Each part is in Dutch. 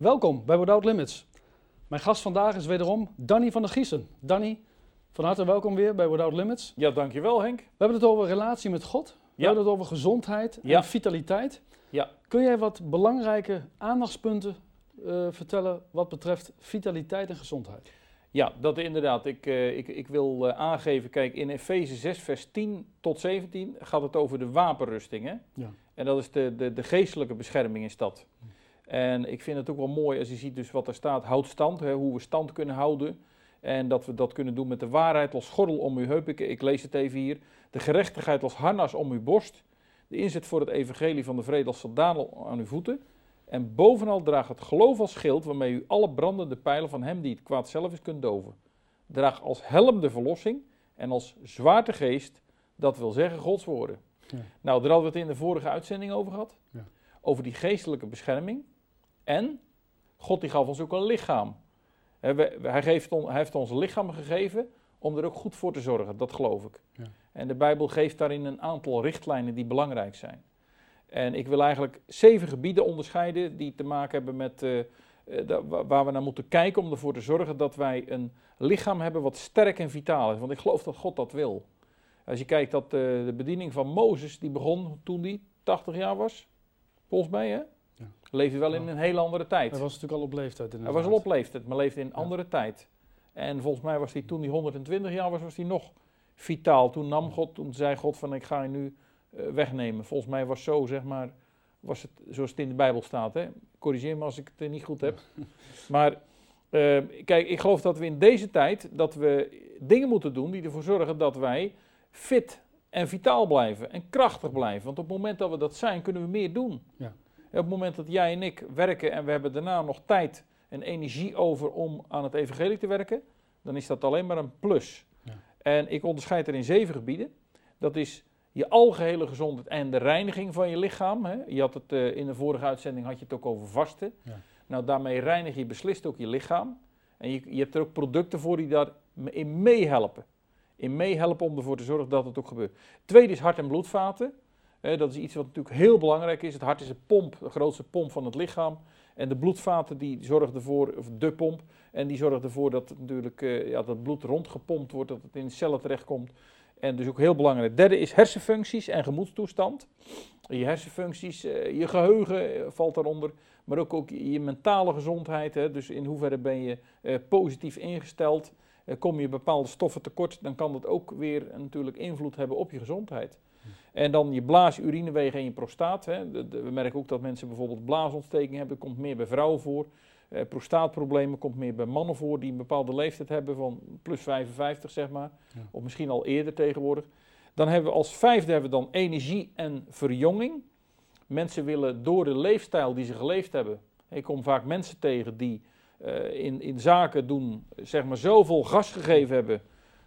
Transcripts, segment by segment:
Welkom bij Without Limits. Mijn gast vandaag is wederom Danny van der Giesen. Danny, van harte welkom weer bij Without Limits. Ja, dankjewel Henk. We hebben het over relatie met God. We Ja. hebben het over gezondheid en Ja. vitaliteit. Ja. Kun jij wat belangrijke aandachtspunten eh, vertellen wat betreft vitaliteit en gezondheid? Ja, dat inderdaad. Ik, eh, ik, ik wil eh, aangeven, kijk, in Efeze 6, vers 10 tot 17 gaat het over de wapenrusting. Hè? Ja. En dat is de, de, de geestelijke bescherming is dat. En ik vind het ook wel mooi als je ziet dus wat er staat, houd stand, hè, hoe we stand kunnen houden. En dat we dat kunnen doen met de waarheid als gordel om uw heup. Ik, ik lees het even hier. De gerechtigheid als harnas om uw borst. De inzet voor het evangelie van de vrede als soldaten aan uw voeten. En bovenal draag het geloof als schild waarmee u alle brandende pijlen van hem die het kwaad zelf is kunt doven. Draag als helm de verlossing en als zwaartegeest, dat wil zeggen Gods woorden. Ja. Nou, daar hadden we het in de vorige uitzending over gehad. Ja. Over die geestelijke bescherming. En God die gaf ons ook een lichaam. Hij, geeft on- hij heeft ons lichaam gegeven om er ook goed voor te zorgen, dat geloof ik. Ja. En de Bijbel geeft daarin een aantal richtlijnen die belangrijk zijn. En ik wil eigenlijk zeven gebieden onderscheiden die te maken hebben met eh, eh, waar we naar moeten kijken om ervoor te zorgen dat wij een lichaam hebben wat sterk en vitaal is. Want ik geloof dat God dat wil. Als je kijkt dat eh, de bediening van Mozes, die begon toen hij 80 jaar was, volgens mij hè? Ja. Leefde wel in een hele andere tijd. Hij was natuurlijk al op leeftijd. Hij was al op leeftijd, maar leefde in andere tijd. En volgens mij was hij toen hij 120 jaar was, was hij nog vitaal. Toen nam God, toen zei God van ik ga je nu eh, wegnemen. Volgens mij was zo, zeg maar, was het zoals het in de Bijbel staat. Hè? Corrigeer me als ik het eh, niet goed heb. Maar eh, kijk, ik geloof dat we in deze tijd, dat we dingen moeten doen die ervoor zorgen dat wij fit en vitaal blijven en krachtig blijven. Want op het moment dat we dat zijn, kunnen we meer doen. Ja. Op het moment dat jij en ik werken en we hebben daarna nog tijd en energie over om aan het evangelie te werken, dan is dat alleen maar een plus. Ja. En ik onderscheid er in zeven gebieden. Dat is je algehele gezondheid en de reiniging van je lichaam. Hè. Je had het, eh, in de vorige uitzending had je het ook over vasten. Ja. Nou, daarmee reinig je beslist ook je lichaam. En je, je hebt er ook producten voor die daarin meehelpen. In meehelpen om ervoor te zorgen dat het ook gebeurt. Tweede is hart- en bloedvaten. Dat is iets wat natuurlijk heel belangrijk is. Het hart is een pomp, de grootste pomp van het lichaam. En de bloedvaten die zorgen ervoor, of de pomp, en die zorgen ervoor dat het natuurlijk eh, ja, dat bloed rondgepompt wordt, dat het in de cellen terechtkomt. En dus ook heel belangrijk. Derde is hersenfuncties en gemoedstoestand. Je hersenfuncties, eh, je geheugen eh, valt daaronder, maar ook, ook je mentale gezondheid. Hè, dus in hoeverre ben je positief ingesteld. Kom je bepaalde stoffen tekort, dan kan dat ook weer natuurlijk invloed hebben op je gezondheid. En dan je blaas, urinewegen en je prostaat. Hè. We merken ook dat mensen bijvoorbeeld blaasontsteking hebben. Dat komt meer bij vrouwen voor. Eh, prostaatproblemen komt meer bij mannen voor die een bepaalde leeftijd hebben van plus 55 zeg maar. Ja. Of misschien al eerder tegenwoordig. Dan hebben we als vijfde hebben we dan energie en verjonging. Mensen willen door de leefstijl die ze geleefd hebben. Ik kom vaak mensen tegen die eh, in, in zaken doen, zeg maar, zoveel gas gegeven hebben.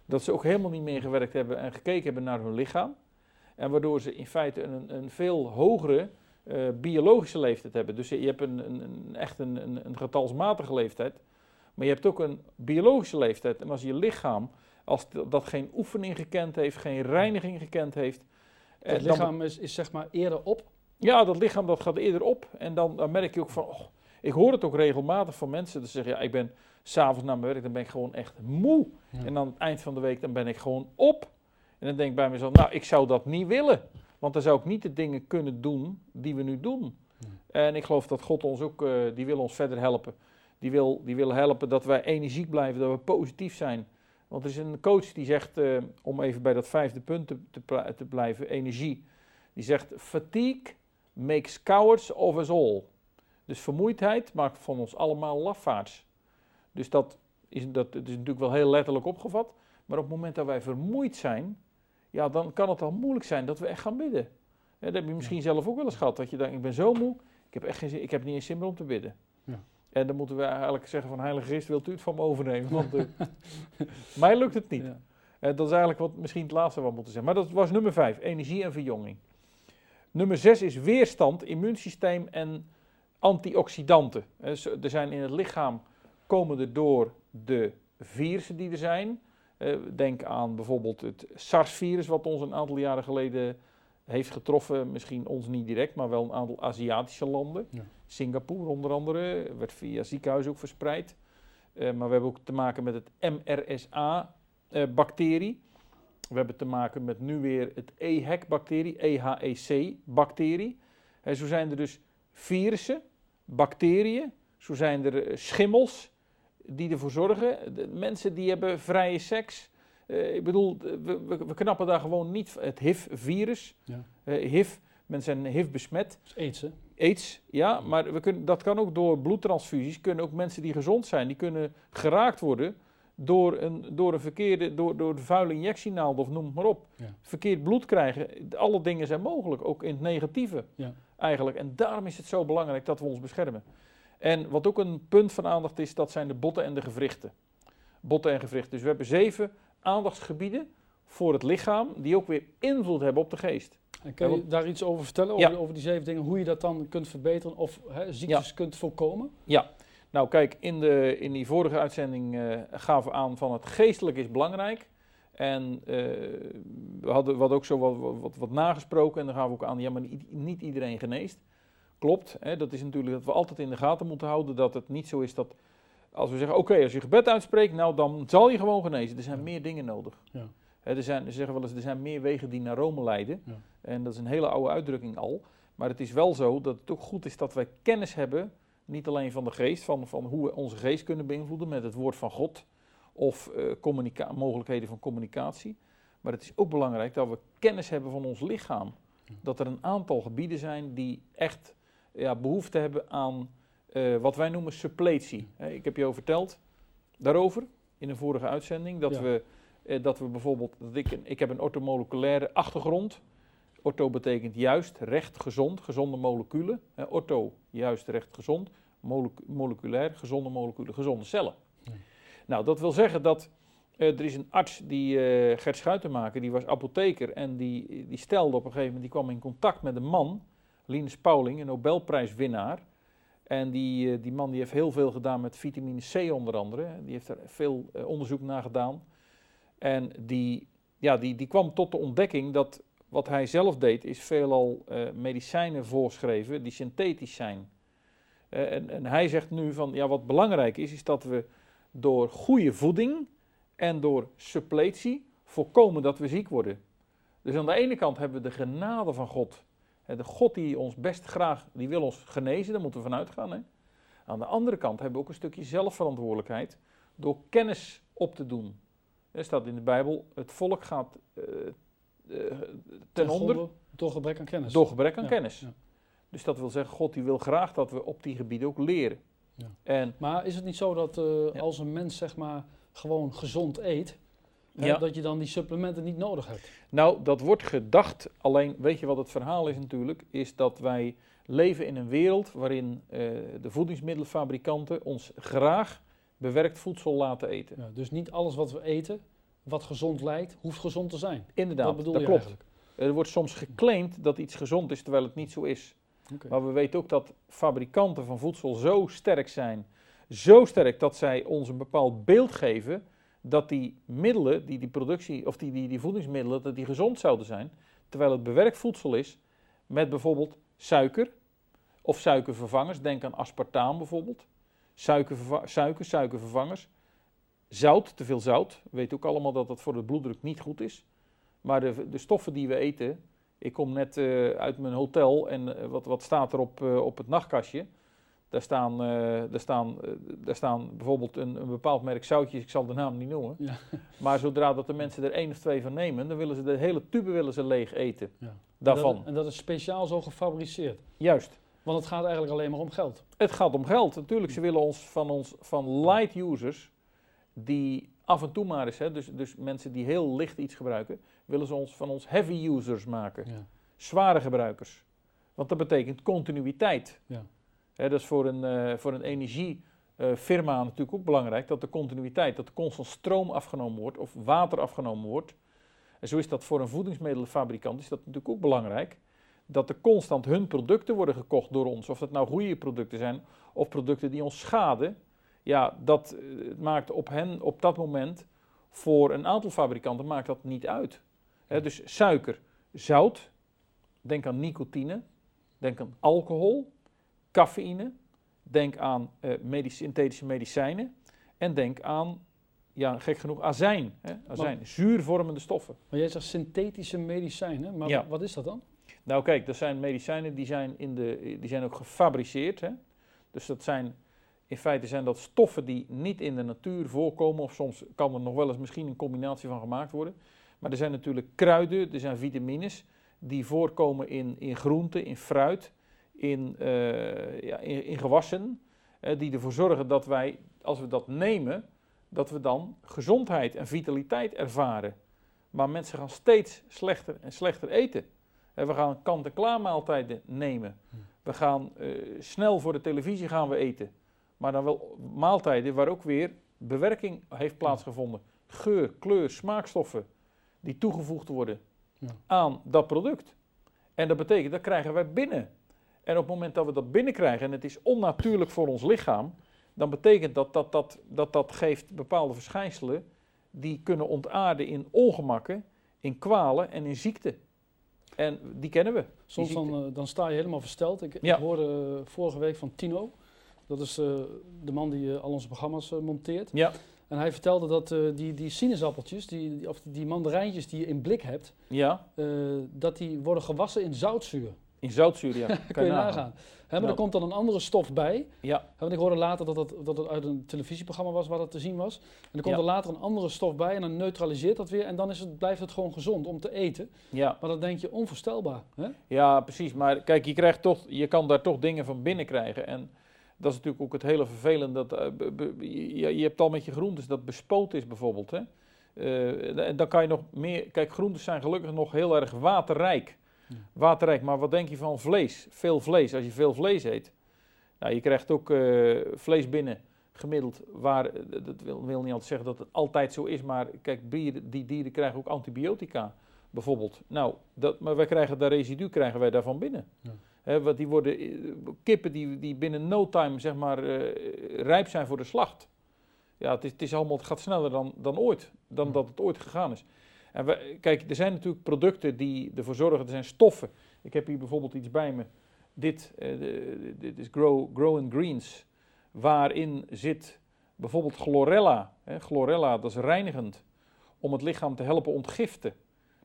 dat ze ook helemaal niet meer gewerkt hebben en gekeken hebben naar hun lichaam. En waardoor ze in feite een, een veel hogere eh, biologische leeftijd hebben. Dus je hebt een, een, een, echt een, een, een getalsmatige leeftijd. Maar je hebt ook een biologische leeftijd. En als je lichaam, als dat geen oefening gekend heeft, geen reiniging gekend heeft. eh, Het dan- lichaam is, is zeg maar eerder op. ja, dat lichaam dat gaat eerder op. En dan, dan merk je ook van, oh, ik hoor het ook regelmatig van mensen. Dat ze zeggen, ja, ik ben s'avonds naar mijn werk, dan ben ik gewoon echt moe. Ja. En aan het eind van de week, dan ben ik gewoon op. En dan denk ik bij mezelf, nou, ik zou dat niet willen. Want dan zou ik niet de dingen kunnen doen die we nu doen. Ja. En ik geloof dat God ons ook, eh, die wil ons verder helpen. Die wil, die wil helpen dat wij energiek blijven, dat we positief zijn. Want er is een coach die zegt, eh, om even bij dat vijfde punt te, te blijven, energie. Die zegt, fatigue makes cowards of us all. Dus vermoeidheid maakt van ons allemaal lafaards. Dus dat is, dat, dat is natuurlijk wel heel letterlijk opgevat. Maar op het moment dat wij vermoeid zijn, ja, dan kan het al moeilijk zijn dat we echt gaan bidden. Dat heb je misschien zelf ook wel eens gehad. Dat je denkt, ik ben zo moe, ik heb echt geen zin, ik heb niet eens zin meer om te bidden. Ja. En dan moeten we eigenlijk zeggen van Heilige Geest, wilt u het van me overnemen? Want eh, mij lukt het niet. Eh, dat is eigenlijk wat, misschien het laatste wat we moeten zeggen. Maar dat was nummer vijf, energie en verjonging. Nummer zes is weerstand, immuunsysteem en antioxidanten. Eh, Er zijn in het lichaam, komen er door de virussen die er zijn. Eh, denk aan bijvoorbeeld het SARS-virus, wat ons een aantal jaren geleden heeft getroffen, misschien ons niet direct, maar wel een aantal Aziatische landen. Ja. Singapore onder andere, werd via ziekenhuizen ook verspreid. Eh, maar we hebben ook te maken met het MRSA-bacterie. we hebben te maken met nu weer het EHEC-bacterie, EHEC-bacterie. zo zijn er dus virussen, bacteriën, zo zijn er eh, schimmels die ervoor zorgen. De mensen die hebben vrije seks. Eh, ik bedoel, we, we, we knappen daar gewoon niet het HIV-virus. Ja. Eh, HIV, mensen zijn HIV besmet. Dat is aids, hè? AIDS, ja, maar we kunnen, dat kan ook door bloedtransfusies. Kunnen ook mensen die gezond zijn, die kunnen geraakt worden door een, door een verkeerde, door, door de vuile injectienaald of noem het maar op. Ja. Verkeerd bloed krijgen. Alle dingen zijn mogelijk, ook in het negatieve Ja. eigenlijk. En daarom is het zo belangrijk dat we ons beschermen. En wat ook een punt van aandacht is, dat zijn de botten en de gewrichten. Botten en gewrichten. Dus we hebben zeven aandachtsgebieden voor het lichaam, die ook weer invloed hebben op de geest. En kun Ja, je daar iets over vertellen, Ja. over, over die zeven dingen, hoe je dat dan kunt verbeteren of hè, ziektes kunt voorkomen? Nou, kijk, in, de, in die vorige uitzending eh, gaven we aan van het geestelijk is belangrijk. En eh, we hadden wat ook zo wat, wat, wat nagesproken en dan gaven we ook aan, ja, maar niet, niet iedereen geneest. Klopt, hè, dat is natuurlijk dat we altijd in de gaten moeten houden dat het niet zo is dat als we zeggen, oké, als je gebed uitspreekt, nou dan zal je gewoon genezen. Er zijn Ja. meer dingen nodig. Ja. Hè, er zijn, ze zeggen wel eens, er zijn meer wegen die naar Rome leiden. Ja. En dat is een hele oude uitdrukking al. Maar het is wel zo dat het ook goed is dat wij kennis hebben niet alleen van de geest, van, van hoe we onze geest kunnen beïnvloeden met het woord van God of eh, mogelijkheden van communicatie. Maar het is ook belangrijk dat we kennis hebben van ons lichaam. Dat er een aantal gebieden zijn die echt ja, behoefte hebben aan eh, wat wij noemen suppletie. Hè, ik heb je al verteld daarover in een vorige uitzending. Dat, Ja. we, eh, dat we bijvoorbeeld, dat ik, ik heb een ortomoleculaire achtergrond. Ortho betekent juist, recht, gezond, gezonde moleculen. Hè, ortho, juist, recht, gezond. Molecu- moleculair, gezonde moleculen, gezonde cellen. Ja. Nou, dat wil zeggen dat eh, er is een arts, die Gert Schuitenmaker, die was apotheker. En die, die stelde op een gegeven moment, die kwam in contact met een man, Linus Pauling, een Nobelprijswinnaar. En die, eh, die man die heeft heel veel gedaan met vitamine C onder andere. Die heeft er veel eh, onderzoek naar gedaan. En die, ja, die, die kwam tot de ontdekking dat wat hij zelf deed, is veelal eh, medicijnen voorschreven die synthetisch zijn. En, en hij zegt nu van, ja, wat belangrijk is, is dat we door goede voeding en door suppletie voorkomen dat we ziek worden. Dus aan de ene kant hebben we de genade van God. De God die ons best graag, die wil ons genezen, daar moeten we vanuit gaan. Hè? Aan de andere kant hebben we ook een stukje zelfverantwoordelijkheid door kennis op te doen. Er staat in de Bijbel, het volk gaat eh, eh, ten onder Door gebrek aan kennis. door gebrek aan Ja, kennis. ja. Dus dat wil zeggen, God die wil graag dat we op die gebieden ook leren. Ja. En Maar is het niet zo dat eh, als een mens zeg maar gewoon gezond eet, Ja. dat je dan die supplementen niet nodig hebt? nou, dat wordt gedacht, alleen weet je wat het verhaal is natuurlijk, is dat wij leven in een wereld waarin eh, de voedingsmiddelenfabrikanten ons graag bewerkt voedsel laten eten. Ja, dus niet alles wat we eten, wat gezond lijkt, hoeft gezond te zijn. Inderdaad, dat bedoel dat je klopt. eigenlijk. Er wordt soms geclaimd dat iets gezond is, terwijl het niet zo is. Oké. Maar we weten ook dat fabrikanten van voedsel zo sterk zijn, zo sterk dat zij ons een bepaald beeld geven dat die middelen, die, die productie of die, die, die voedingsmiddelen, dat die gezond zouden zijn, terwijl het bewerkt voedsel is met bijvoorbeeld suiker of suikervervangers. Denk aan aspartaam bijvoorbeeld. Suikerverva- suiker, suikervervangers. Zout, te veel zout. We weten ook allemaal dat dat voor de bloeddruk niet goed is. Maar de, de stoffen die we eten, ik kom net eh, uit mijn hotel en eh, wat, wat staat er op, eh, op het nachtkastje? Daar staan, eh, daar staan, eh, daar staan bijvoorbeeld een, een bepaald merk zoutjes, ik zal de naam niet noemen. Ja. Maar zodra dat de mensen er één of twee van nemen, dan willen ze de hele tube willen ze leeg eten. Ja. Daarvan. En dat, en dat is speciaal zo gefabriceerd. Juist. Want het gaat eigenlijk alleen maar om geld. Het gaat om geld. Natuurlijk, ze willen ons van, ons, van light users, die af en toe maar eens, hè, dus, dus mensen die heel licht iets gebruiken, willen ze ons van ons heavy users maken. Ja. zware gebruikers. Want dat betekent continuïteit. Ja. Hè, dat is voor een, eh, voor een energiefirma natuurlijk ook belangrijk, dat de continuïteit, dat er constant stroom afgenomen wordt of water afgenomen wordt. En zo is dat voor een voedingsmiddelenfabrikant, is dat natuurlijk ook belangrijk, dat er constant hun producten worden gekocht door ons. Of dat nou goede producten zijn of producten die ons schaden. Ja, dat eh, maakt op hen op dat moment, voor een aantal fabrikanten maakt dat niet uit. Dus suiker, zout, Denk aan nicotine. Denk aan alcohol, cafeïne. Denk aan eh, synthetische medicijnen. En denk aan, ja, gek genoeg, azijn. Hè? azijn zuurvormende stoffen. Maar jij zegt synthetische medicijnen, maar Ja. wat is dat dan? Nou kijk, dat zijn medicijnen die zijn, in de, die zijn ook gefabriceerd. Hè? Dus dat zijn, in feite zijn dat stoffen die niet in de natuur voorkomen. Of soms kan er nog wel eens misschien een combinatie van gemaakt worden. Maar er zijn natuurlijk kruiden, er zijn vitamines die voorkomen in, in groenten, in fruit, in, eh, ja, in, in gewassen. die ervoor zorgen dat wij, als we dat nemen, dat we dan gezondheid en vitaliteit ervaren. Maar mensen gaan steeds slechter en slechter eten. We gaan kant-en-klaar maaltijden nemen. We gaan eh, snel voor de televisie gaan we eten. Maar dan wel maaltijden waar ook weer bewerking heeft plaatsgevonden. Geur, kleur, smaakstoffen die toegevoegd worden aan dat product. En dat betekent, dat krijgen wij binnen. En op het moment dat we dat binnenkrijgen en het is onnatuurlijk voor ons lichaam, dan betekent dat dat, dat, dat, dat geeft bepaalde verschijnselen die kunnen ontaarden in ongemakken, in kwalen en in ziekte. En die kennen we. Soms dan, eh, dan sta je helemaal versteld. Ik, Ja. ik hoorde eh, vorige week van Tino, dat is eh, de man die al onze programma's monteert. Ja, En hij vertelde dat die, die sinaasappeltjes, die, die- of die mandarijntjes die je in blik hebt, ja, dat die worden gewassen in zoutzuur. In zoutzuur, ja. Kun je nagaan. Hè, maar Nou. er komt dan een andere stof bij. Ja, Want ik hoorde later dat het, dat het uit een televisieprogramma was waar dat te zien was. En er komt Ja. er later een andere stof bij en dan neutraliseert dat weer. En dan is het, blijft het gewoon gezond om te eten. ja. Maar dan denk je onvoorstelbaar. Hè? Ja, precies. Maar kijk, je, krijgt toch, je kan daar toch dingen van binnen krijgen. En dat is natuurlijk ook het hele vervelende. Dat, eh, be- be- je, je hebt al met je groentes dat bespoot is bijvoorbeeld. Hè? Eh, en dan kan je nog meer... Kijk, groentes zijn gelukkig nog heel erg waterrijk. Ja. Waterrijk, maar wat denk je van vlees? Veel vlees. Als je veel vlees eet. Nou, je krijgt ook eh, vlees binnen gemiddeld. Waar, eh, dat wil, wil niet altijd zeggen dat het altijd zo is. Maar kijk, die dieren krijgen ook antibiotica bijvoorbeeld. Nou, dat, maar wij krijgen daar residu krijgen wij daarvan binnen. Ja. Want die worden eh, kippen die, die binnen no time zeg maar rijp zijn voor de slacht. Ja, het, is, het, is allemaal, het gaat sneller dan, dan ooit, dan Ja. dat het ooit gegaan is. En we, kijk, er zijn natuurlijk producten die ervoor zorgen, er zijn stoffen. Ik heb hier bijvoorbeeld iets bij me. Dit, eh, de- dit is Grow, Grow in Greens, waarin zit bijvoorbeeld chlorella. Hè, chlorella, dat is reinigend, om het lichaam te helpen ontgiften.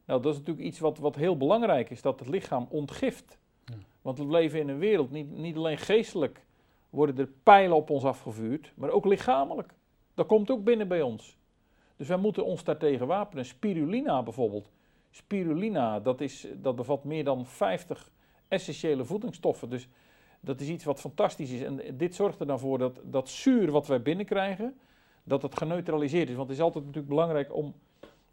Nou, dat is natuurlijk iets wat, wat heel belangrijk is, dat het lichaam ontgift. Ja. Want we leven in een wereld, niet, niet alleen geestelijk worden er pijlen op ons afgevuurd, maar ook lichamelijk. Dat komt ook binnen bij ons. Dus wij moeten ons daartegen wapenen. Spirulina bijvoorbeeld. Spirulina, dat, is, dat bevat meer dan 50 essentiële voedingsstoffen. Dus dat is iets wat fantastisch is. En dit zorgt er dan voor dat dat zuur wat wij binnenkrijgen, dat het geneutraliseerd is. Want het is altijd natuurlijk belangrijk om,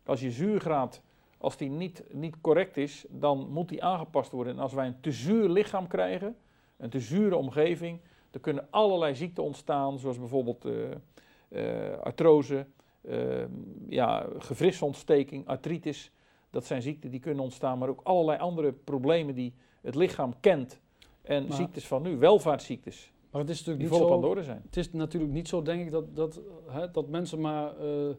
als je zuurgraad, als die niet, niet correct is, dan moet die aangepast worden. En als wij een te zuur lichaam krijgen, een te zure omgeving, dan kunnen allerlei ziekten ontstaan, zoals bijvoorbeeld eh, artrose, eh, ja, gewrichtsontsteking, artritis. Dat zijn ziekten die kunnen ontstaan, maar ook allerlei andere problemen die het lichaam kent. En Maar- ziektes van nu, welvaartsziektes, Maar het is die natuurlijk niet zo... zijn. Het is natuurlijk niet zo, denk ik, dat, dat, hè, dat mensen maar eh, eh,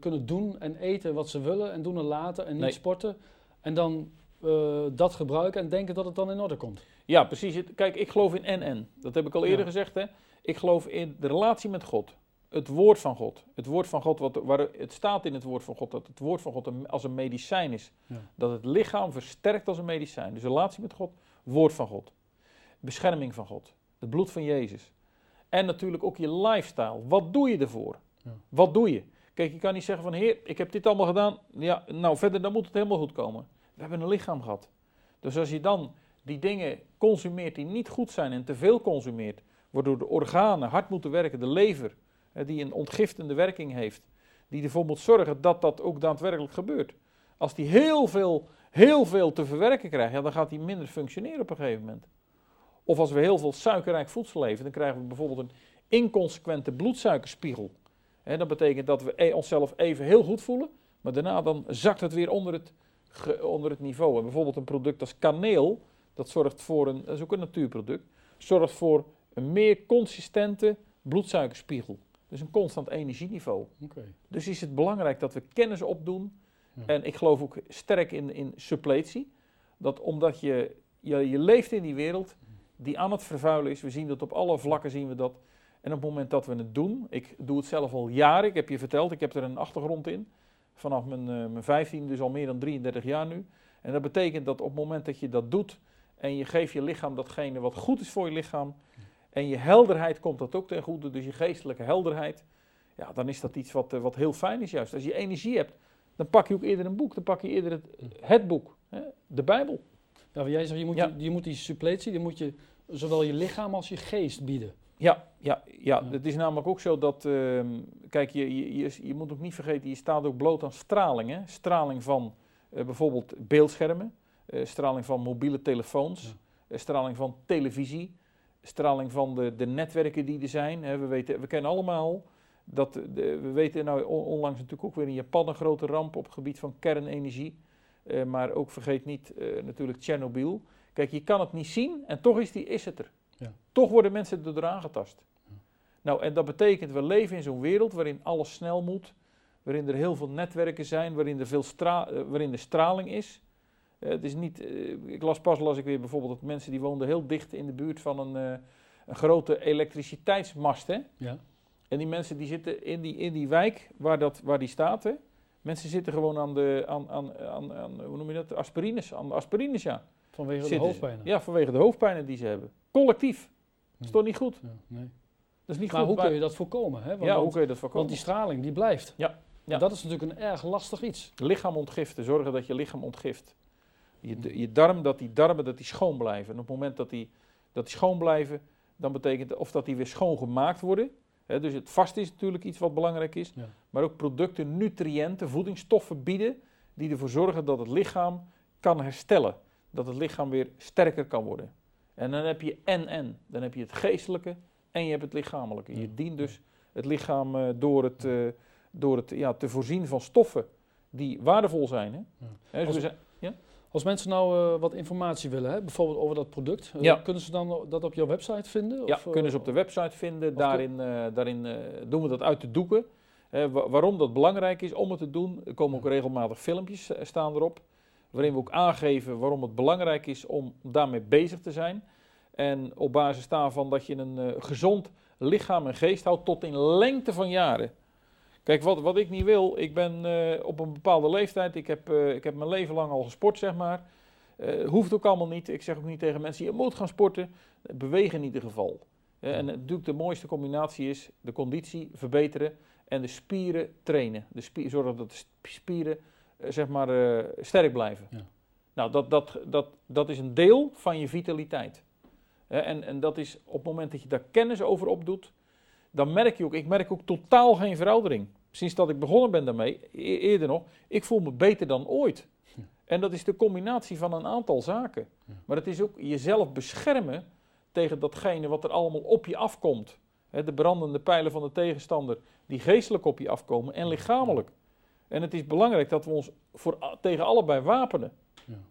kunnen doen en eten wat ze willen en doen en laten en niet Nee. sporten. En dan eh, dat gebruiken en denken dat het dan in orde komt. Ja, precies. Kijk, ik geloof in en-en. Dat heb ik al eerder Ja. gezegd. Hè? Ik geloof in de relatie met God. Het woord van God. Het woord van God, wat, waar, het staat in het woord van God dat het woord van God een- als een medicijn is. Ja. Dat het lichaam versterkt als een medicijn. Dus relatie met God, woord van God. Bescherming van God. Het bloed van Jezus. En natuurlijk ook je lifestyle. Wat doe je ervoor? Ja. Wat doe je? Kijk, je kan niet zeggen van, heer, ik heb dit allemaal gedaan. Ja, nou verder, dan moet het helemaal goed komen. We hebben een lichaam gehad. Dus als je dan die dingen consumeert die niet goed zijn en te veel consumeert, waardoor de organen hard moeten werken, de lever, die een ontgiftende werking heeft, die ervoor moet zorgen dat dat ook daadwerkelijk gebeurt. Als die heel veel, heel veel te verwerken krijgt, ja, dan gaat die minder functioneren op een gegeven moment. Of als we heel veel suikerrijk voedsel eten, dan krijgen we bijvoorbeeld een inconsequente bloedsuikerspiegel. Dat betekent dat we e- onszelf even heel goed voelen, maar daarna dan zakt het weer onder het, onder het niveau. En bijvoorbeeld een product als kaneel, dat zorgt voor een, dat is ook een natuurproduct, zorgt voor een meer consistente bloedsuikerspiegel. Dus een constant energieniveau. Dus is het belangrijk dat we kennis opdoen. Ja. En ik geloof ook sterk in, in suppletie. Dat omdat je, je, je leeft in die wereld die aan het vervuilen is. We zien dat op alle vlakken zien we dat. En op het moment dat we het doen, ik doe het zelf al jaren, ik heb je verteld, ik heb er een achtergrond in. Vanaf mijn, uh, mijn 15, dus al meer dan 33 jaar nu. En dat betekent dat op het moment dat je dat doet en je geeft je lichaam datgene wat goed is voor je lichaam. En je helderheid komt dat ook ten goede, dus je geestelijke helderheid. Ja, dan is dat iets wat, uh, wat heel fijn is juist. Als je energie hebt, dan pak je ook eerder een boek. Dan pak je eerder het, het boek, hè, de Bijbel. Ja, jij zegt, je moet, ja. je, moet die suppletie, die moet je zowel je lichaam als je geest bieden. Ja, ja, ja. het is namelijk ook zo dat, uh, kijk, je, je, je, je, moet ook niet vergeten, je staat ook bloot aan straling. Hè? Straling van uh, bijvoorbeeld beeldschermen, uh, straling van mobiele telefoons, straling van televisie, straling van de, de netwerken die er zijn. We, weten, we kennen allemaal dat, de, we weten nou onlangs natuurlijk ook weer in Japan een grote ramp op het gebied van kernenergie. maar ook vergeet niet natuurlijk Tsjernobyl. Kijk, je kan het niet zien en toch is, die, is het er. Ja. Toch worden mensen er aangetast. Ja. Nou, en dat betekent, we leven in zo'n wereld waarin alles snel moet, waarin er heel veel netwerken zijn, waarin er, veel stra uh, waarin de straling is. Uh, het is niet, uh, ik las pas las ik weer bijvoorbeeld dat mensen die woonden heel dicht in de buurt van een, een grote elektriciteitsmast. Hè? Ja. En die mensen die zitten in die, in die wijk waar, dat, waar die staat, hè? mensen zitten gewoon aan de, aan, aan, aan, aan, hoe noem je dat, aspirines, aan de aspirines, ja. Vanwege de hoofdpijnen? Ja, vanwege de hoofdpijnen die ze hebben. Collectief. Dat is toch niet goed? Ja, nee. Dat is niet maar goed, hoe kun je dat voorkomen? Hè? Want, ja, hoe kun je dat voorkomen? Want die straling die blijft. Ja. ja. En dat is natuurlijk een erg lastig iets. Lichaam ontgiften, zorgen dat je lichaam ontgift. Je, je darm, dat die darmen dat die schoon blijven. En op het moment dat die, dat die schoon blijven, dan betekent of dat die weer schoongemaakt worden. Hè, dus het vast is natuurlijk iets wat belangrijk is. Ja. Maar ook producten, nutriënten, voedingsstoffen bieden die ervoor zorgen dat het lichaam kan herstellen dat het lichaam weer sterker kan worden. En dan heb je en-en. Dan heb je het geestelijke en je hebt het lichamelijke. Je dient dus het lichaam uh, door, het, uh, door het ja, te voorzien van stoffen die waardevol zijn. Hè? Ja. Als, zijn, ja? Als, mensen nou uh, wat informatie willen, hè, bijvoorbeeld over dat product, kunnen ze dan dat op jouw website vinden? Ja, of, kunnen ze op de website vinden. Daarin, daarin doen we dat uit de doeken. waarom dat belangrijk is om het te doen, er komen ook regelmatig filmpjes staan erop waarin we ook aangeven waarom het belangrijk is om daarmee bezig te zijn. En op basis daarvan dat je een gezond lichaam en geest houdt tot in lengte van jaren. Kijk, wat, wat ik niet wil, ik ben uh, op een bepaalde leeftijd, ik heb, uh, ik heb mijn leven lang al gesport, zeg maar. hoeft ook allemaal niet. Ik zeg ook niet tegen mensen, je moet gaan sporten. Bewegen in ieder geval. en natuurlijk de mooiste combinatie is de conditie verbeteren en de spieren trainen. De spier, zorgen dat de spieren eh, zeg maar, sterk blijven. Ja. Nou, dat, dat, dat, dat is een deel van je vitaliteit. en, en dat is op het moment dat je daar kennis over opdoet, dan merk je ook, ik merk ook totaal geen veroudering. Sinds dat ik begonnen ben daarmee, e eerder nog, ik voel me beter dan ooit. Ja. En dat is de combinatie van een aantal zaken. Ja. Maar het is ook jezelf beschermen tegen datgene wat er allemaal op je afkomt. de brandende pijlen van de tegenstander, die geestelijk op je afkomen en lichamelijk. En het is belangrijk dat we ons voor, tegen allebei wapenen.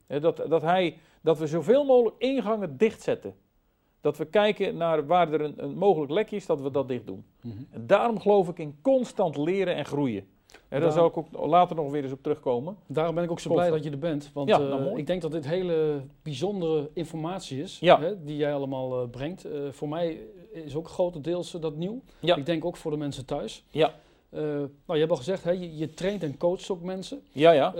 Ja. dat, dat, hij, dat we zoveel mogelijk ingangen dichtzetten. Dat we kijken naar waar er een, een mogelijk lekje is, dat we dat dicht doen. Mm -hmm. En daarom geloof ik in constant leren en groeien. En daar zal ik ook later nog weer eens op terugkomen. Daarom ben ik ook zo blij dat je er bent. Want ja, nou, uh, ik denk dat dit hele bijzondere informatie is ja. hè, die jij allemaal uh, brengt. Uh, voor mij is ook grotendeels dat nieuw. Ja. Ik denk ook voor de mensen thuis. Ja. Nou, je hebt al gezegd, hè, je, je, traint en coacht ook mensen. Ja, ja.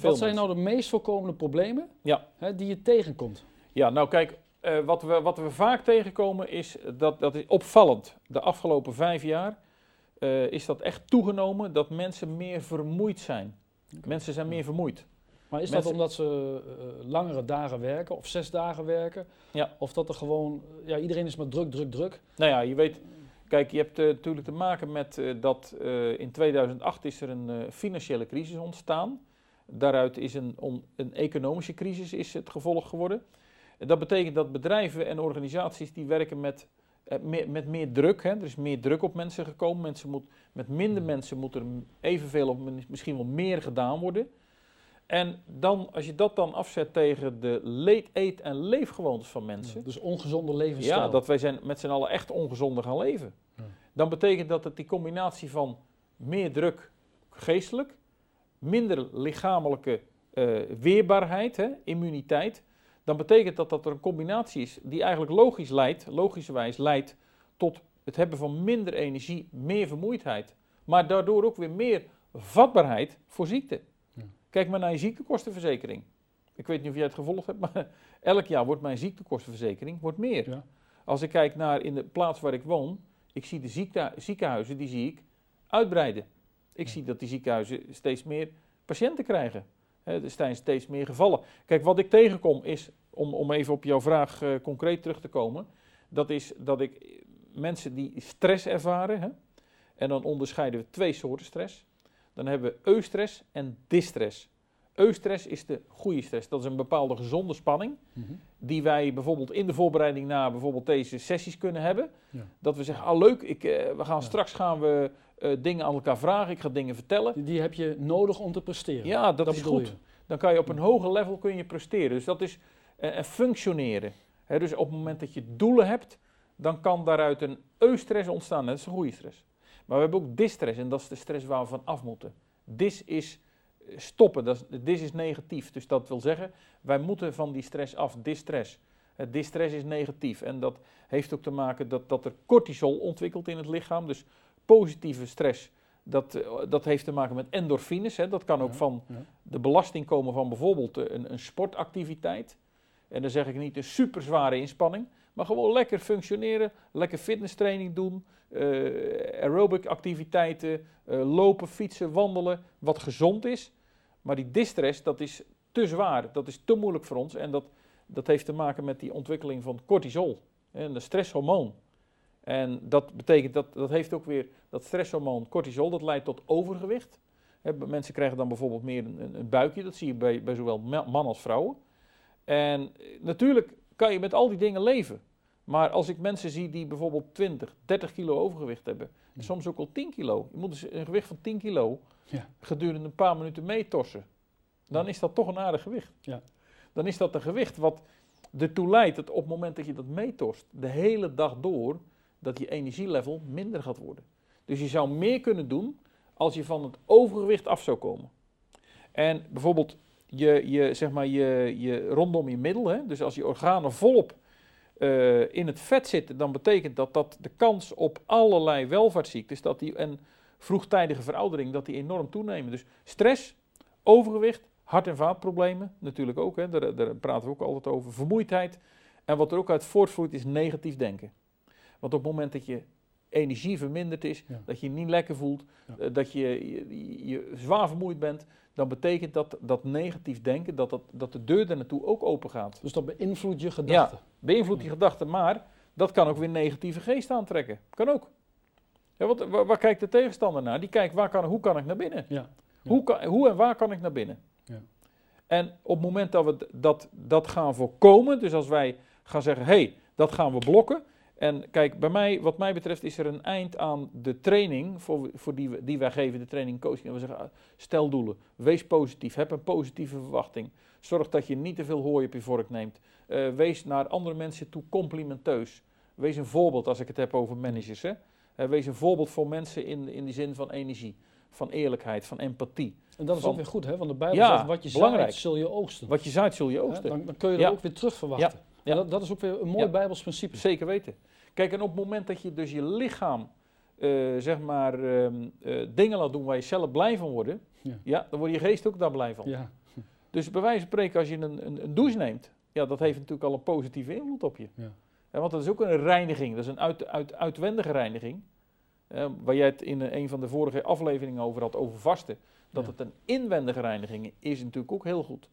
Wat zijn nou de meest voorkomende problemen ja. hè, die je tegenkomt? Ja, nou kijk, wat, we, wat we vaak tegenkomen is, dat, dat is opvallend. De afgelopen vijf jaar is dat echt toegenomen dat mensen meer vermoeid zijn. Okay. Mensen zijn meer vermoeid. Maar is mensen... dat omdat ze langere dagen werken of zes dagen werken? Ja. Of dat er gewoon, ja, iedereen is maar druk, druk, druk. Nou ja, je weet, Kijk, je hebt natuurlijk te maken met dat in 2008 is er een financiële crisis ontstaan. Daaruit is een, een economische crisis is het gevolg geworden. Dat betekent dat bedrijven en organisaties die werken met, meer, met meer druk. Hè. Er is meer druk op mensen gekomen. Mensen moet, met minder hmm. mensen moet er evenveel of misschien wel meer gedaan worden. En dan, als je dat dan afzet tegen de leed, eet en leefgewoontes van mensen. dus ongezonde levensstijl. Ja, dat wij zijn met z'n allen echt ongezonder gaan leven. Ja. Dan betekent dat het die combinatie van meer druk geestelijk, minder lichamelijke weerbaarheid, hè, immuniteit, dan betekent dat dat er een combinatie is die eigenlijk logisch leidt, logischerwijs leidt tot het hebben van minder energie, meer vermoeidheid. Maar daardoor ook weer meer vatbaarheid voor ziekte. Ja. Kijk maar naar je ziektekostenverzekering. Ik weet niet of jij het gevolgd hebt, maar elk jaar wordt mijn ziektekostenverzekering wordt meer. Ja. Als ik kijk naar in de plaats waar ik woon, ik zie de ziekenhuizen, die zie ik uitbreiden. Ik zie dat die ziekenhuizen steeds meer patiënten krijgen. Er zijn steeds meer gevallen. Kijk, wat ik tegenkom is, om, om even op jouw vraag uh, concreet terug te komen, dat is dat ik mensen die stress ervaren, hè, en dan onderscheiden we twee soorten stress. Dan hebben we eustress en distress. Eustress is de goede stress. Dat is een bepaalde gezonde spanning. Mhm. Die wij bijvoorbeeld in de voorbereiding naar bijvoorbeeld deze sessies kunnen hebben. Ja. Dat we zeggen, ah leuk, ik, uh, we gaan straks gaan we uh, dingen aan elkaar vragen. Ik ga dingen vertellen. Die heb je nodig om te presteren. Ja, dat, is goed. Je. Dan kan je op een hoger level kun je presteren. Dus dat is uh, functioneren. dus op het moment dat je doelen hebt, dan kan daaruit een eustress ontstaan. Dat is een goede stress. Maar we hebben ook distress en dat is de stress waar we van af moeten. Dis is eh, stoppen, dat is, dis is negatief. Dus dat wil zeggen, wij moeten van die stress af, distress. Het distress is negatief en dat heeft ook te maken dat, dat er cortisol ontwikkelt in het lichaam. Dus positieve stress, dat, eh, dat heeft te maken met endorfines. Hè. Dat kan ook van de belasting komen van bijvoorbeeld eh, een, een sportactiviteit. En dan zeg ik niet een super zware inspanning, maar gewoon lekker functioneren, lekker fitnesstraining doen, uh, aerobic activiteiten, uh, lopen, fietsen, wandelen, wat gezond is. Maar die distress, dat is te zwaar, dat is te moeilijk voor ons. En dat, dat heeft te maken met die ontwikkeling van cortisol, en de stresshormoon. En dat betekent, dat, dat heeft ook weer, dat stresshormoon cortisol, dat leidt tot overgewicht. mensen krijgen dan bijvoorbeeld meer een, een, buikje, dat zie je bij, bij zowel man als vrouwen. En eh, natuurlijk kan je met al die dingen leven. Maar als ik mensen zie die bijvoorbeeld 20, 30 kilo overgewicht hebben, soms ook al 10 kilo. Je moet dus een gewicht van 10 kilo ja. gedurende een paar minuten meetorsen. Dan is dat toch een aardig gewicht. Ja. Dan is dat een gewicht wat ertoe leidt dat op het moment dat je dat meetorst, de hele dag door, dat je energielevel minder gaat worden. Dus je zou meer kunnen doen als je van het overgewicht af zou komen. En bijvoorbeeld je, je, zeg maar je, je, rondom je middel, hè, dus als je organen volop uh, in het vet zitten, dan betekent dat dat de kans op allerlei welvaartsziektes dat die, en vroegtijdige veroudering, dat die enorm toenemen. Dus stress, overgewicht, hart- en vaatproblemen natuurlijk ook, hè, daar, daar praten we ook altijd over, vermoeidheid. En wat er ook uit voortvloeit is negatief denken. Want op het moment dat je energie verminderd is, dat je je niet lekker voelt, eh, dat je, je, je, zwaar vermoeid bent, dan betekent dat dat negatief denken, dat, dat, dat de deur er naartoe ook open gaat. Dus dat beïnvloedt je gedachten? Ja, beïnvloedt je gedachten, maar dat kan ook weer negatieve geest aantrekken. Kan ook. Ja, wat, waar, kijkt de tegenstander naar? Die kijkt, waar kan, hoe kan ik naar binnen? Ja. Hoe, kan, hoe en waar kan ik naar binnen? Ja. En op het moment dat we dat, dat gaan voorkomen, dus als wij gaan zeggen, hé, hey, dat gaan we blokken, en kijk, bij mij, wat mij betreft, is er een eind aan de training voor, voor die, we, die wij geven, de training coaching. En we zeggen, ah, stel doelen, wees positief, heb een positieve verwachting. Zorg dat je niet te veel hooi op je vork neemt. Uh, wees naar andere mensen toe complimenteus. Wees een voorbeeld als ik het heb over managers. Hè? Uh, wees een voorbeeld voor mensen in, in die zin van energie, van eerlijkheid, van empathie. En dat is ook weer goed, hè? want de Bijbel zegt, wat je zaait, zul je oogsten. Wat je zaait, zul je oogsten. Dan, dan, kun je er ook weer terug verwachten. Ja. Dat, dat, is ook weer een mooi Bijbels principe. Zeker weten. Kijk, en op het moment dat je dus je lichaam, uh, zeg maar, uh, uh, dingen laat doen waar je zelf blij van wordt, ja. ja. dan wordt je geest ook daar blij van. Ja. Dus bij wijze van spreken, als je een, een, een, douche neemt, ja, dat heeft natuurlijk al een positieve invloed op je. Ja. Ja want dat is ook een reiniging, dat is een uit, uit, uitwendige reiniging. waar jij het in een van de vorige afleveringen over had, over vasten. Dat het een inwendige reiniging is natuurlijk ook heel goed.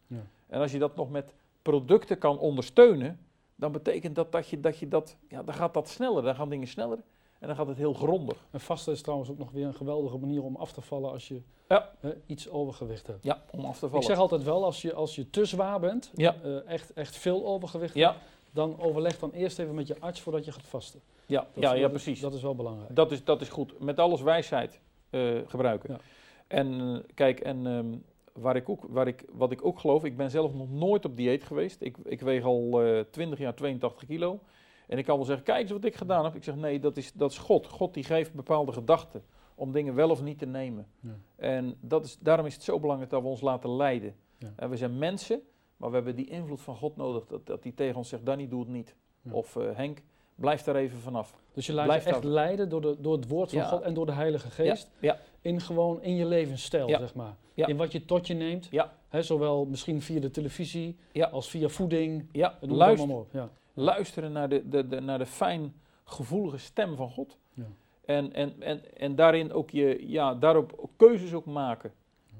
En als je dat nog met producten kan ondersteunen, dan betekent dat dat je dat, je dat ja, dan gaat dat sneller, dan gaan dingen sneller en dan gaat het heel grondig. En vasten is trouwens ook nog weer een geweldige manier om af te vallen als je ja. iets overgewicht hebt. Ja, om af te vallen. Ik zeg altijd wel, als je, als je te zwaar bent, ja. uh, echt, echt veel overgewicht ja. hebt, dan overleg dan eerst even met je arts voordat je gaat vasten. Ja, ja, ja precies. Dat is wel belangrijk. Dat is, dat is goed. Met alles wijsheid uh, gebruiken. En uh, kijk, en um, waar ik ook, waar ik, wat ik ook geloof, ik ben zelf nog nooit op dieet geweest. Ik, ik weeg al uh, 20 jaar 82 kilo. En ik kan wel zeggen, kijk eens wat ik gedaan heb. Ik zeg, nee, dat is, dat is God. God die geeft bepaalde gedachten om dingen wel of niet te nemen. Ja. En dat is, daarom is het zo belangrijk dat we ons laten leiden. En we zijn mensen, maar we hebben die invloed van God nodig. Dat, dat die tegen ons zegt, Danny, doe het niet. Of uh, Henk, blijf daar even vanaf. Dus je laat je echt leiden door, de, door het woord van God en door de Heilige Geest. Ja. In gewoon in je levensstijl, zeg maar. In wat je tot je neemt. He, zowel misschien via de televisie als via voeding. Ja. Luister, Luisteren naar de, de, de, naar de fijn gevoelige stem van God. En, en, en, en daarin ook je, ja, daarop keuzes ook maken.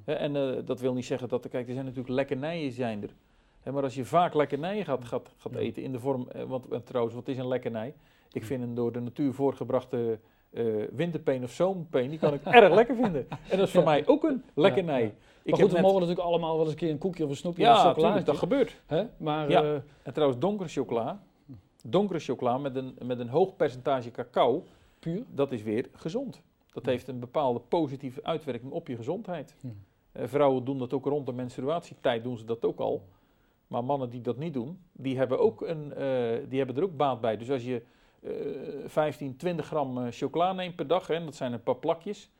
en uh, dat wil niet zeggen dat, kijk, er zijn natuurlijk lekkernijen zijn er. Maar als je vaak lekkernijen gaat, gaat, gaat eten in de vorm, uh, want trouwens, wat is een lekkernij? Ik vind een door de natuur voorgebrachte uh, winterpeen of zomerpeen, die kan ik erg lekker vinden. En dat is voor mij ook een lekkernij. Ja, maar goed, we mogen natuurlijk allemaal wel eens een keer een koekje of een snoepje ja, of chocolade. dat gebeurt. Hè? Maar, ja. en trouwens, donkere chocola, donkere chocola met een, met een hoog percentage cacao, puur, dat is weer gezond. Dat heeft een bepaalde positieve uitwerking op je gezondheid. Uh, vrouwen doen dat ook rond de menstruatietijd, doen ze dat ook al. Maar mannen die dat niet doen, die hebben, ook een, uh, die hebben er ook baat bij. Dus als je uh, 15, 20 gram uh, chocola neemt per dag, en dat zijn een paar plakjes,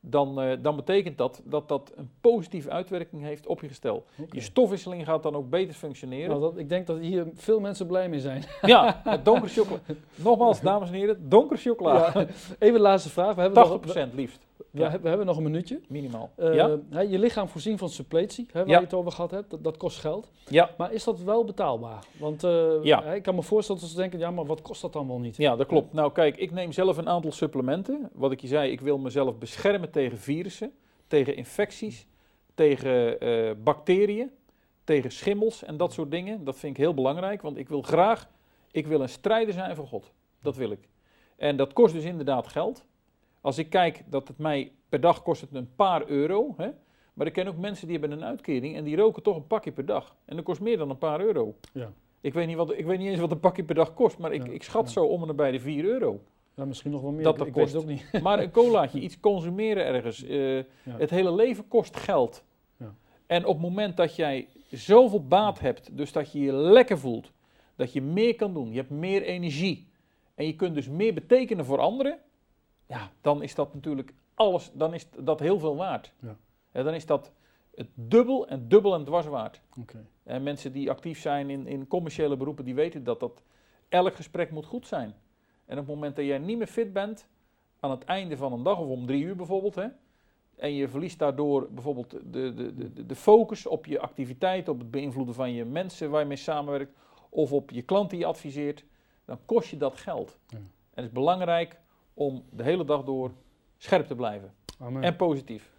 dan, uh, dan betekent dat dat dat een positieve uitwerking heeft op je gestel. Je stofwisseling gaat dan ook beter functioneren. Nou, dat, ik denk dat hier veel mensen blij mee zijn. Ja, donkere chocola. Nogmaals, dames en heren, donkere chocola. Ja, even de laatste vraag. We hebben 80% nog, liefst. We, we, hebben nog een minuutje. Minimaal. Uh, ja? je lichaam voorzien van suppletie, waar je het over gehad hebt, dat, dat, kost geld. Ja. Maar is dat wel betaalbaar? Want uh, ja. ik kan me voorstellen dat ze denken, ja, maar wat kost dat dan wel niet? Ja, dat klopt. Nou kijk, ik neem zelf een aantal supplementen. Wat ik je zei, ik wil mezelf beschermen tegen virussen, tegen infecties, tegen uh, bacteriën, tegen schimmels en dat soort dingen. Dat vind ik heel belangrijk, want ik wil graag, ik wil een strijder zijn voor God. Dat wil ik. En dat kost dus inderdaad geld. Als ik kijk dat het mij per dag kost het een paar euro. Hè? Maar ik ken ook mensen die hebben een uitkering en die roken toch een pakje per dag. En dat kost meer dan een paar euro. Ja. Ik, weet niet wat, ik weet niet eens wat een pakje per dag kost, maar ik, ik schat zo om en bij de 4 euro. Ja, misschien nog wel meer. Dat, dat ik kost. ook niet. Maar een colaatje, iets consumeren ergens. Uh, Het hele leven kost geld. Ja. En op het moment dat jij zoveel baat hebt, dus dat je je lekker voelt, dat je meer kan doen, je hebt meer energie en je kunt dus meer betekenen voor anderen, ja, dan is dat natuurlijk alles, dan is dat heel veel waard. Ja. ja dan is dat het dubbel en dubbel en dwars waard. Okay. En mensen die actief zijn in, in commerciële beroepen, die weten dat, dat elk gesprek moet goed zijn. En op het moment dat jij niet meer fit bent, aan het einde van een dag of om drie uur bijvoorbeeld, hè, en je verliest daardoor bijvoorbeeld de, de, de, de focus op je activiteit, op het beïnvloeden van je mensen waar je mee samenwerkt, of op je klant die je adviseert, dan kost je dat geld. Ja. En het is belangrijk om de hele dag door scherp te blijven. Amen. En positief.